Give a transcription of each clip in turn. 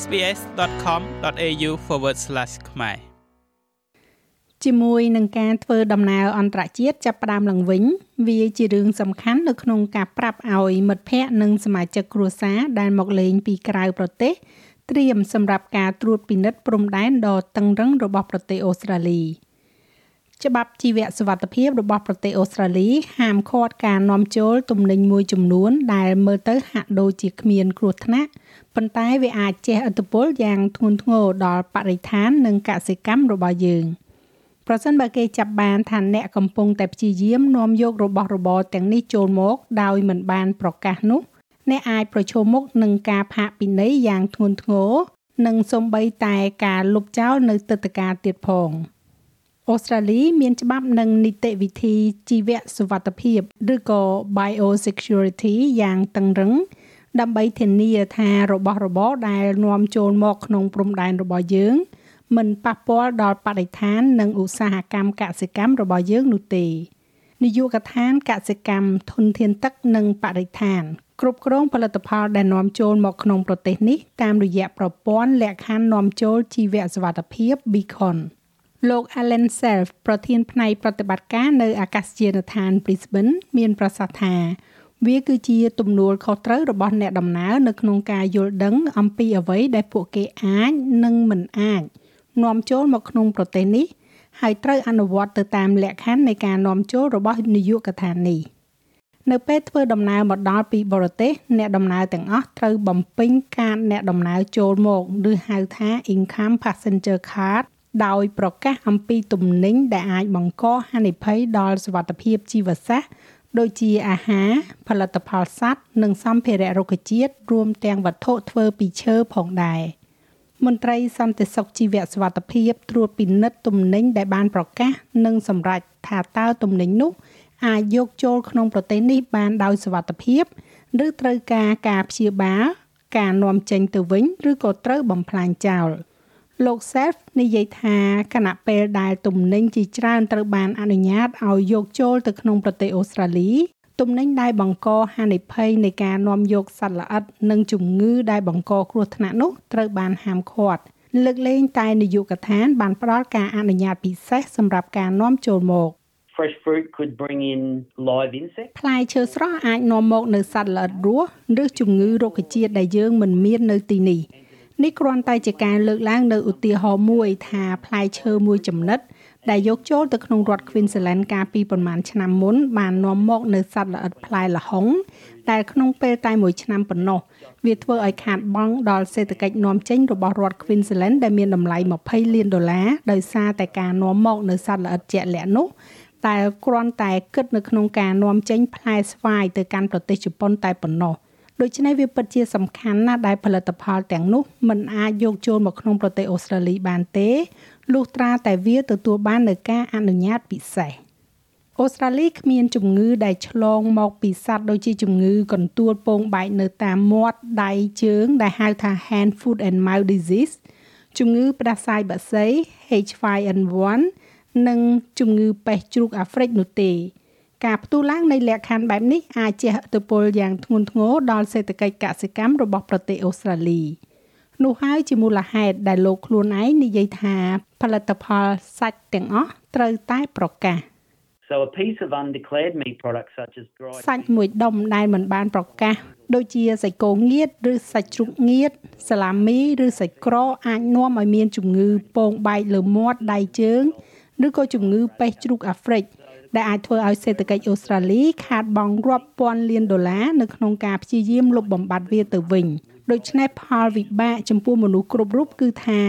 sbs.com.au/ ខ្មែរជាមួយនឹងការធ្វើដំណើរអន្តរជាតិចាប់ផ្ដើមឡើងវិញ វាជារឿងសំខាន់នៅក្នុងការប្រាប់ឲ្យមិត្តភ័ក្តិនិងសមាជិកគ្រួសារដែលមកលេងពីក្រៅប្រទេសត្រៀមសម្រាប់ការត្រួតពិនិត្យព្រំដែនដ៏តឹងរឹងរបស់ប្រទេសអូស្ត្រាលី ច្បាប់ជីវៈសុវត្ថិភាពរបស់ប្រទេសអូស្ត្រាលីហាមឃាត់ការនាំចូលទំនិញមួយចំនួន ដែលមើលទៅហាក់ដូចជាគ្មានគ្រោះថ្នាក់ប៉ុន្តែវាអាចជះឥទ្ធិពលយ៉ាងធ្ងន់ធ្ងរដល់បរិស្ថាននិងកសិកម្មរបស់យើង។ប្រសិនបើគេចាប់បានថាអ្នកកំពុងតែព្យាយាមនាំយករបស់របរទាំងនេះចូលមកដោយមិនបានប្រកាសនោះ អ្នកអាចប្រឈមមុខនឹងការផាកពិន័យយ៉ាងធ្ងន់ធ្ងរនិងសូម្បីតែការលុបចោលនៅទឹកតការទៀតផង អូស្ត្រាលីមានច្បាប់និងនីតិវិធីជីវៈសុវត្ថិភាពឬក៏ biosecurity យ៉ាងតឹងរឹងដើម្បីធានាថារបស់របរដែលនាំចូលមកក្នុងព្រំដែនរបស់យើង មិនប៉ះពាល់ដល់បរិស្ថាន និងឧស្សាហកម្មកសិកម្មរបស់យើងនោះទេនាយកដ្ឋានកសិកម្មធនធានទឹកនិងបរិស្ថាន គ្រប់គ្រងផលិតផលដែលនាំចូលមកក្នុងប្រទេសនេះតាមរយៈប្រព័ន្ធលក្ខខណ្ឌនាំចូលជីវសុវត្ថិភាព Beacon លោក Allen Self ប្រធានផ្នែកប្រតិបត្តិការនៅអាកាសយានដ្ឋាន Brisbane មានប្រសាសន៍ថាវាគឺជាទំនួលខុសត្រូវរបស់អ្នកដំណើរនៅក្នុងការយល់ដឹងអំពីអ្វីដែលពួកគេអាចនិងមិនអាចនាំចូលមកក្នុងប្រទេសនេះ ហើយត្រូវអនុវត្តទៅតាមលក្ខខណ្ឌនៃការនាំចូលរបស់នាយកដ្ឋាននេះនៅពេលធ្វើដំណើរមកដល់ពីបរទេសអ្នកដំណើរទាំងអស់ត្រូវបំពេញកាតអ្នកដំណើរចូលមក ឬហៅថា Income Passenger Card ដោយប្រកាសអំពីទំនិញដែលអាចបង្កហានិភ័យដល់សុវត្ថិភាពជីវសាស្ត្រដូចជាអាហារផលិតផលសត្វនិងសម្ភារៈរុក្ខជាតិរួមទាំងវត្ថុធ្វើពីឈើផងដែរ។មន្ត្រីសន្តិសុខជីវៈសុវត្ថិភាពត្រួតពិនិត្យទំនិញដែលបានប្រកាសនិងសម្រេចថាតើទំនិញនោះអាចយកចូលក្នុងប្រទេសនេះបានដោយសុវត្ថិភាពឬត្រូវការការព្យាបាលការនាំចេញទៅវិញឬក៏ត្រូវបំផ្លាញចោល លោក Self និយាយថាគណៈពេលដែលទំនិញជាច្រើនត្រូវបានអនុញ្ញាតឲ្យយកចូលទៅក្នុងប្រទេសអូស្ត្រាលីទំនិញដែលបង្កហានិភ័យនៃការនាំយកសត្វល្អិតនិងជំងឺដែលបង្កគ្រោះថ្នាក់នោះត្រូវបានហាមឃាត់លើកលែងតែនាយកដ្ឋានបានផ្ដល់ការអនុញ្ញាតពិសេសសម្រាប់ការនាំចូលមក fresh fruit could bring in live insects ផ្លែឈើស្រស់អាចនាំមកនៅសត្វល្អិតរស់ឬជំងឺរុក្ខជាតិដែលយើងមិនមាននៅទីនេះ នេះគ្រាន់តែជាការលើកឡើងនៅឧទាហរណ៍មួយថាផ្លែឈើមួយចំណិតដែលយកចូលទៅក្នុងរដ្ឋ Queensland កាលពីប្រមាណឆ្នាំមុនបាននាំមកនៅសត្វល្អិតផ្លែល្ហុងដែលក្នុងពេលតែមួយឆ្នាំប៉ុណ្ណោះវាធ្វើឲ្យខាតបង់ដល់សេដ្ឋកិច្ចនាំចេញរបស់រដ្ឋ Queensland ដែលមានតម្លៃ20លានដុល្លារដោយសារតែការនាំមកនៅសត្វល្អិតជាក់លាក់នោះតែគ្រាន់តែគិតនៅក្នុងការនាំចេញផ្លែស្វាយទៅកាន់ប្រទេសជប៉ុនតែប៉ុណ្ណោះ ដូច្នេះវាពិតជាសំខាន់ណាស់ដែលផលិតផលទាំងនោះមិនអាចយកចូលមកក្នុងប្រទេសអូស្ត្រាលីបានទេលុះត្រាតែវាទទួលបាននូវការអនុញ្ញាតពិសេសអូស្ត្រាលីគ្មានជំងឺដែលឆ្លងមកពីសត្វដូចជាជំងឺកន្ទួលពងបែកនៅតាមមាត់ដៃជើង ដែលហៅថា hand foot and mouth disease ជំងឺផ្ដាសាយបក្សី H5N1 និងជំងឺបេះជ្រូកអាហ្វ្រិកនោះទេ ការផ្ទុះឡើងនៃលក្ខខណ្ឌបែបនេះអាចជះឥទ្ធិពលយ៉ាងធ្ងន់ធ្ងរដល់សេដ្ឋកិច្ចកសិកម្មរបស់ប្រទេសអូស្ត្រាលី។នោះហើយជាមូលហេតុដែលលោកខ្លួនឯងនិយាយថាផលិតផលសាច់ទាំងអស់ត្រូវតែប្រកាស So a piece of undeclared meat products such as dried សាច់មួយដុំដែលមិនបានប្រកាសដូចជាសាច់គោងៀតឬសាច់ជ្រូកងៀតសាឡាមីឬសាច់ក្រអាចនាំឲ្យមានជំងឺពងបែកលើមាត់ដៃជើងឬក៏ជំងឺបេះជ្រូកអាហ្វ្រិក ដែលអាចធ្វើឲ្យសេដ្ឋកិច្ចអូស្ត្រាលីខាតបង់រាប់ពាន់លានដុល្លារនៅក្នុងការព្យាយាមលុបបំបាត់វាទៅវិញ។ដូច្នេះផលវិបាកចំពោះមនុស្សគ្រប់រូបគឺថា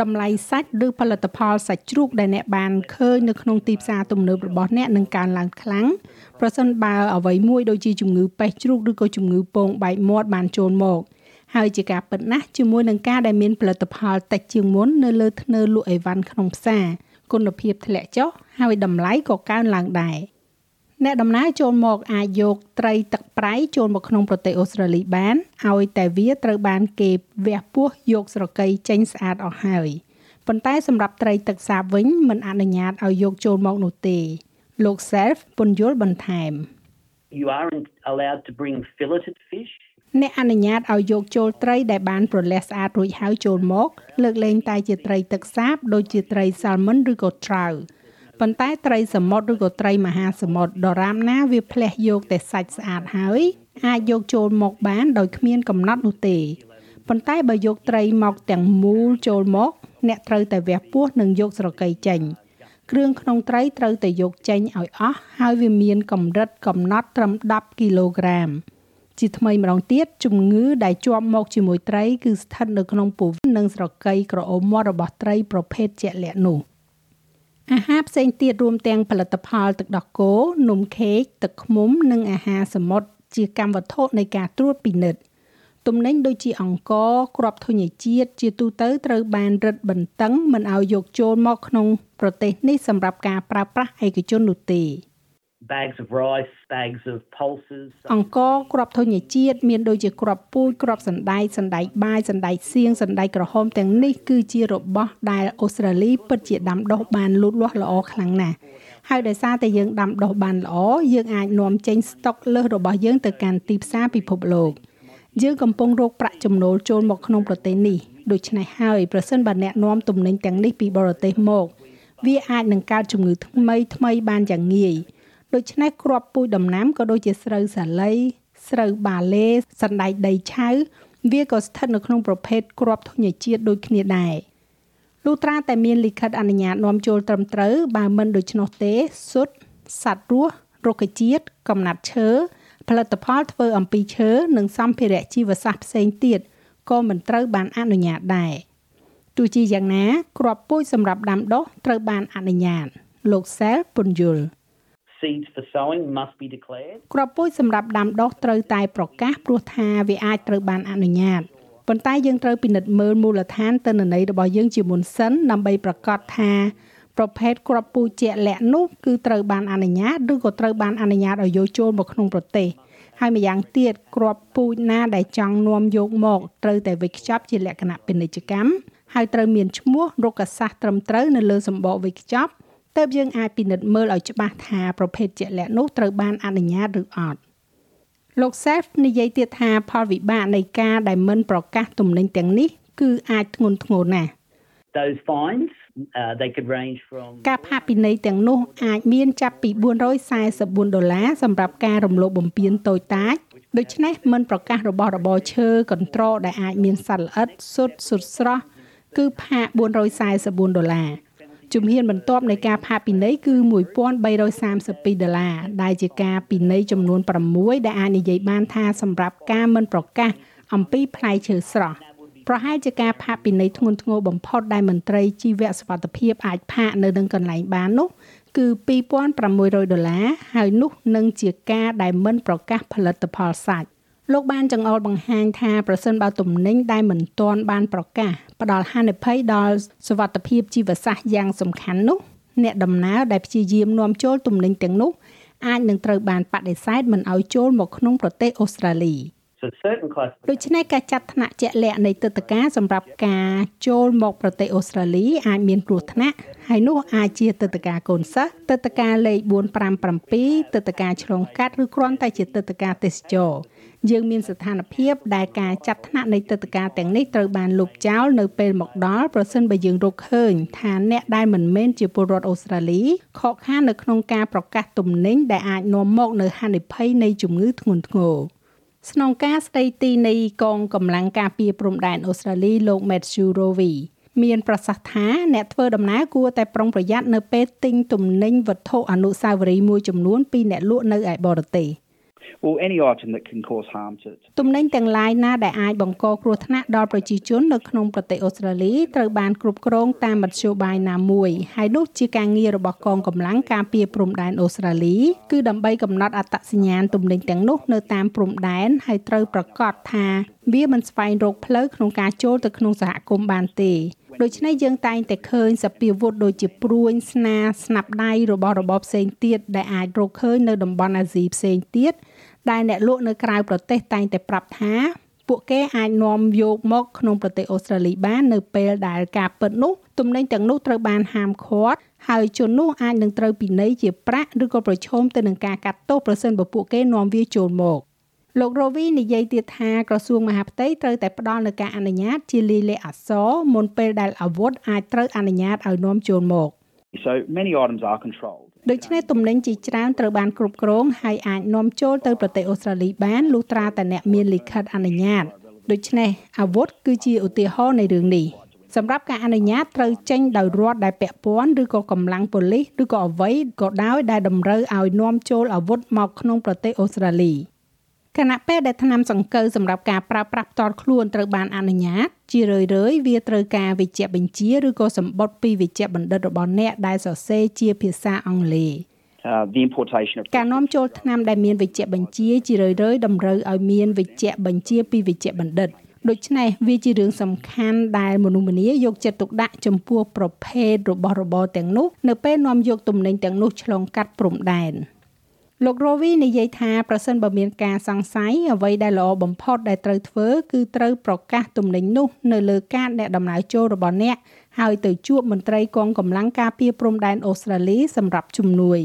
តម្លៃសាច់ឬផលិតផលសាច់ជ្រូកដែលអ្នកបានឃើញនៅក្នុងទីផ្សារទំនើបរបស់អ្នកនឹងកើនឡើងខ្លាំងប្រសិនបើអ្វីមួយដូចជាជំងឺបេះជ្រូកឬក៏ជំងឺពងបែកមាត់បានចូលមកហើយជាការពិតណាស់ជាមួយនឹងការដែលមានផលិតផលតិចជាងមុននៅលើធ្នើលក់អីវ៉ាន់ក្នុងផ្សារ គុណភាពធ្លាក់ចុះហើយតម្លៃក៏កើនឡើងដែរ។អ្នកដំណើរចូលមកអាចយកត្រីទឹកប្រៃចូលមកក្នុងប្រទេសអូស្ត្រាលីបានឲ្យតែវាត្រូវបានគេវះពោះយកស្រកីចេញស្អាតអស់ហើយប៉ុន្តែសម្រាប់ត្រីទឹកសាបវិញមិនអនុញ្ញាតឲ្យយកចូលមកនោះទេលោក Self ពន្យល់បន្ថែម You aren't allowed to bring filleted fish អ្នកអនុញ្ញាតឲ្យយកចូលត្រីដែលបានប្រលេះស្អាតរួចហើយចូលមក លើកលែងតែជាត្រីទឹកសាបដូចជាត្រី salmon ឬក៏ trout ប៉ុន្តែត្រីសមុទ្រឬក៏ត្រីមហាសមុទ្រដរាបណាវាផ្លេះយកតែសាច់ស្អាតហើយអាចយកចូលមកបានដោយគ្មានកំណត់នោះទេប៉ុន្តែបើយកត្រីមកទាំងមូលចូលមក អ្នកត្រូវតែវះពោះនិងយកស្រកីចេញគ្រឿងក្នុងត្រីត្រូវតែយកចេញឲ្យអស់ហើយវាមានកម្រិតកំណត់ត្រឹម10គីឡូក្រាម ជាថ្មីម្ដងទៀតជំងឺដែលជាប់មកជាមួយត្រីគឺស្ថិតនៅក្នុងពោះនិងស្រកីក្រអូបមាត់របស់ត្រីប្រភេទជាក់លាក់នោះអាហារផ្សេងទៀតរួមទាំងផលិតផលទឹកដោះគោនំខេកទឹកឃ្មុំនិងអាហារសមុទ្រជាកម្មវត្ថុនៃការត្រួតពិនិត្យទំនិញដូចជាអង្ករគ្រាប់ធញ្ញជាតិជាទូទៅត្រូវបានរឹតបន្តឹងមិនឲ្យយកចូលមកក្នុងប្រទេសនេះសម្រាប់ការប្រើប្រាស់ឯកជននោះទេ bags of rice, bags of pulses. អង្គគ្រាប់ធញ្ញជាតិមានដូចជាគ្រាប់ពូជគ្រាប់សណ្តែកសណ្តែកបាយសណ្តែកសៀងសណ្តែកក្រហមទាំងនេះគឺជារបស់ដែលអូស្ត្រាលីពិតជាដាំដុះបានលូតលាស់ល្អខ្លាំងណាស់ហើយដោយសារតែយើងដាំដុះបានល្អយើងអាចនាំចេញស្តុកលើសរបស់យើងទៅកាន់ទីផ្សារពិភពលោកយើងកំពុងរកប្រាក់ចំណូលចូលមកក្នុងប្រទេសនេះដូច្នេះហើយប្រសិនបើអ្នកនាំទំនិញទាំងនេះពីបរទេសមក វាអាចនឹងកើតជំងឺថ្មីថ្មីបានយ៉ាងងាយ ដូច្នេះគ្រាប់ពូជដំណាំក៏ដូចជាស្រូវសាលី ស្រូវបាឡេសណ្តែកដីឆៅវាក៏ស្ថិតនៅក្នុងប្រភេទគ្រាប់ធញ្ញជាតិដូចគ្នាដែរលុះត្រាតែមានលិខិតអនុញ្ញាតនាំចូលត្រឹមត្រូវបើមិនដូច្នោះទេសុទ្ធសត្វរស់រុក្ខជាតិកំណាត់ឈើផលិតផលធ្វើអំពីឈើនិងសម្ភារៈជីវសាស្ត្រផ្សេងទៀតក៏មិនត្រូវបានអនុញ្ញាតដែរទោះជាយ៉ាងណាគ្រាប់ពូជសម្រាប់ដាំដុះត្រូវបានអនុញ្ញាតលោកសែលពន្យល់ seeds for sowing must be declared. គ្រាប់ពូជសម្រាប់ដាំដុះត្រូវតែប្រកាសព្រោះថាវាអាចត្រូវបានអនុញ្ញាតប៉ុន្តែយើងត្រូវពិនិត្យមើលមូលដ្ឋានទិន្នន័យរបស់យើងជាមុនសិនដើម្បីប្រកាសថាប្រភេទគ្រាប់ពូជជាក់លាក់នោះគឺត្រូវបានអនុញ្ញាតឬក៏ត្រូវបានអនុញ្ញាតឲ្យយកចូលមកក្នុងប្រទេសហើយម្យ៉ាងទៀតគ្រាប់ពូជណាដែលចង់នាំយកមកត្រូវតែវេចខ្ចប់ជាលក្ខណៈពាណិជ្ជកម្មហើយត្រូវមានឈ្មោះរុក្ខសាស្ត្រត្រឹមត្រូវនៅលើសម្បកវេចខ្ចប់ ទើបយើងអាចពិនិត្យមើលឲ្យច្បាស់ថាប្រភេទជាក់លាក់នោះត្រូវបានអនុញ្ញាតឬអត់លោក Seth និយាយទៀតថាផលវិបាកនៃការដែលមិនប្រកាសទំនិញទាំងនេះ គឺអាចធ្ងន់ធ្ងរណាស់ Those fines uh, they could range from ការផាកពិន័យទាំងនោះអាចមានចាប់ពី444ដុល្លារសម្រាប់ការរំលោភបំពានតូចតាចដូច្នេះមិនប្រកាសរបស់របរឈើកន្ត្រកដែលអាចមានសត្វល្អិតសុទ្ធសុទ្ធស្រស់គឺផាក444ដុល្លារ ជំហានបន្ទាប់នៃការផាកពិន័យគឺ1332ដុល្លារដែលជាការពិន័យចំនួន6ដែលអាចនិយាយបានថាសម្រាប់ការមិនប្រកាសអំពីផ្លែឈើស្រស់ប្រហែលជាការផាកពិន័យធ្ងន់ធ្ងរបំផុតដែលមន្ត្រីជីវសុវត្ថិភាពអាចផាកនៅនឹងកន្លែងបាននោះគឺ2600ដុល្លារហើយនោះនឹងជាការដែលមិនប្រកាសផលិតផលសាច់ លោកបានចង្អុលបង្ហាញថាប្រសិនបើទំនិញដែលមិនទាន់បានប្រកាសផ្ដល់ហានិភ័យដល់សុវត្ថិភាពជីវសាស្ត្រយ៉ាងសំខាន់នោះអ្នកដំណើរដែលព្យាយាមនាំចូលទំនិញទាំងនោះអាចនឹងត្រូវបានបដិសេធមិនឲ្យចូលមកក្នុងប្រទេសអូស្ត្រាលី។ So certain ដូច្នេះការចាត់ថ្នាក់ជាក់លាក់នៃទឹកតការសម្រាប់ការចូលមកប្រទេសអូស្ត្រាលីអាចមានគ្រោះថ្នាក់ហើយនោះអាចជាទឹកតការកូនសិស្សទឹកតការលេខ457ទឹកតការឆ្លងកាត់ឬគ្រាន់តែជាទឹកតការទេសចរយើងមានស្ថានភាពដែលការចាត់ថ្នាក់នៃទឹកតការទាំងនេះត្រូវបានលុបចោលនៅពេលមកដល់ប្រសិនបើយើងរកឃើញថាអ្នកដែលមិនមែនជាពលរដ្ឋអូស្ត្រាលីខកខាននៅក្នុងការប្រកាសទំនិញដែលអាចនាំមកនៅហានិភ័យនៃជំងឺធ្ងន់ធ្ងរ ស្នងការស្ដីទីនៃកងកម្លាំងការពារព្រំដែនអូស្ត្រាលីលោក Matthew Rowe មានប្រសាសន៍ថាអ្នកធ្វើដំណើរគួរតែប្រុងប្រយ័ត្ននៅពេលទិញទំនិញវត្ថុអនុស្សាវរីយ៍មួយចំនួនពីអ្នកលក់នៅឯបរទេស។ or any item that can cause harm to ទំនិញទាំងឡាយណាដែលអាចបង្កគ្រោះថ្នាក់ដល់ប្រជាជននៅក្នុងប្រទេសអូស្ត្រាលីត្រូវបានគ្រប់គ្រងតាមមធ្យោបាយណាមួយហើយនោះជាការងាររបស់កងកម្លាំងការពារព្រំដែនអូស្ត្រាលីគឺដើម្បីកំណត់អត្តសញ្ញាណទំនិញទាំងនោះនៅតាមព្រំដែនហើយត្រូវប្រកាសថាវាមិនស្វែងរកផ្លូវក្នុងការចូលទៅក្នុងសហគមន៍បានទេដូច្នេះយើងតែងតែឃើញសពាវុធដូចជាព្រួញស្នាស្នាប់ដៃរបស់របបផ្សេងទៀតដែលអាចរកឃើញនៅតំបន់អាស៊ីផ្សេងទៀត ដែលអ្នកលក់នៅក្រៅប្រទេសតែងតែប្រាប់ថាពួកគេអាចនាំយកមកក្នុងប្រទេសអូស្ត្រាលីបាននៅពេលដែលការពិតនោះទំនិញទាំងនោះត្រូវបានហាមឃាត់ហើយជននោះអាចនឹងត្រូវពិន័យជាប្រាក់ឬក៏ប្រឈមទៅនឹងការកាត់ទោសប្រសិនបើពួកគេនាំវាចូលមកលោករវីនិយាយទៀតថាក្រសួងមហាផ្ទៃត្រូវតែផ្ដល់នូវការអនុញ្ញាតជាលីលេខអក្សរមុនពេលដែលអាវុធអាចត្រូវអនុញ្ញាតឲ្យនាំចូលមក So many items are controlled. ដូច្នេះទំនិញជាច្រើនត្រូវបានគ្រប់គ្រងហើយអាចនាំចូលទៅប្រទេសអូស្ត្រាលីបានលុះត្រាតែអ្នកមានលិខិតអនុញ្ញាតដូច្នេះអាវុធគឺជាឧទាហរណ៍នៃរឿងនេះសម្រាប់ការអនុញ្ញាតត្រូវចេញដោយរដ្ឋដែលពាក់ព័ន្ធឬក៏កម្លាំងប៉ូលីសឬក៏អ្វីក៏ដោយដែលតម្រូវឲ្យនាំចូលអាវុធមកក្នុងប្រទេសអូស្ត្រាលី។ ខណៈពេលដែលថ្នាំសង្កូវសម្រាប់ការប្រើប្រាស់ផ្ទាល់ខ្លួនត្រូវបានអនុញ្ញាតជារឿយៗវាត្រូវការវិជ្ជបញ្ជាឬក៏សម្បត្តិពីវិជ្ជបណ្ឌិតរបស់អ្នកដែលសរសេរជាភាសាអង់គ្លេស Uh, the importation of ការនាំចូលថ្នាំដែលមានវិជ្ជបញ្ជាជារឿយៗតម្រូវឲ្យមានវិជ្ជបញ្ជាពីវិជ្ជបណ្ឌិតដូច្នេះវាជារឿងសំខាន់ដែលមនុស្សម្នាយកចិត្តទុកដាក់ចំពោះប្រភេទរបស់របរទាំងនោះនៅពេលនាំយកទំនិញទាំងនោះឆ្លងកាត់ព្រំដែន។ លោករវីនិយាយថាប្រសិនបើមានការសង្ស័យអ្វីដែលល្អបំផុតដែលត្រូវធ្វើគឺត្រូវប្រកាសទំនិញនោះនៅលើកាតអ្នកដំណើរចូលរបស់អ្នកហើយទៅជួបមន្ត្រីកងកម្លាំងការពារព្រំដែនអូស្ត្រាលីសម្រាប់ជំនួយ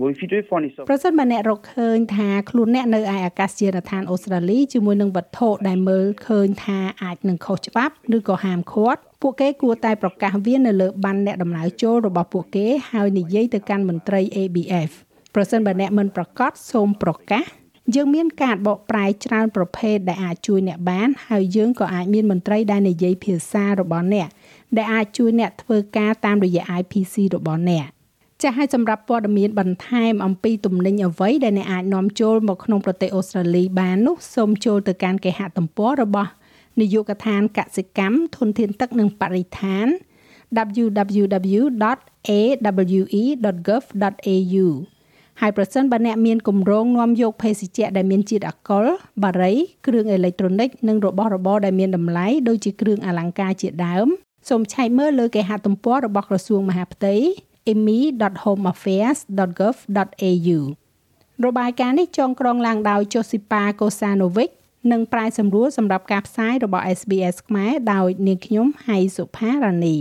Well, if you do find yourself ប្រសិនបើអ្នករកឃើញថាខ្លួនអ្នកនៅឯអាកាសយានដ្ឋានអូស្ត្រាលីជាមួយនឹងវត្ថុដែលមើលឃើញថាអាចនឹងខុសច្បាប់ឬក៏ហាមឃាត់ពួកគេគួរតែប្រកាសវានៅលើប័ណ្ណអ្នកដំណើរចូលរបស់ពួកគេហើយនិយាយទៅកាន់មន្ត្រី ABF ប្រសិនបើអ្នកមិនប្រកាសសូមប្រកាសយើងមានការបកប្រែច្រើនប្រភេទដែលអាចជួយអ្នកបាន ហើយយើងក៏អាចមានមន្ត្រីដែលនិយាយភាសារបស់អ្នកដែលអាចជួយអ្នកធ្វើការតាមរយៈ IPC របស់អ្នកចាស់ឲ្យសម្រាប់ព័ត៌មានបន្ថែមអំពីទំនិញអ្វីដែលអ្នកអាចនាំចូលមកក្នុងប្រទេសអូស្ត្រាលីបាននោះសូមចូលទៅកាន់គេហទំព័ររបស់នាយកដ្ឋានកសិកម្មធនធានទឹកនិងបរិស្ថាន www.awe.gov.au ហើយប្រសិនបើអ្នកមានគម្រោងនាំយកភេសជ្ជៈដែលមានជាតិអាល់កុលបារីគ្រឿងអេឡិចត្រូនិកនិងរបស់របរដែលមានតម្លៃដូចជាគ្រឿងអលង្ការជាដើមសូមឆែកមើលលើគេហទំព័ររបស់ក្រសួងមហាផ្ទៃ emi.homeaffairs.gov.au របាយការណ៍នេះចងក្រងឡើងដោយ Josipa Kosanovic និងប្រាយសម្រួលសម្រាប់ការផ្សាយរបស់ SBS ខ្មែរដោយនាងខ្ញុំហៃសុផារ៉ានី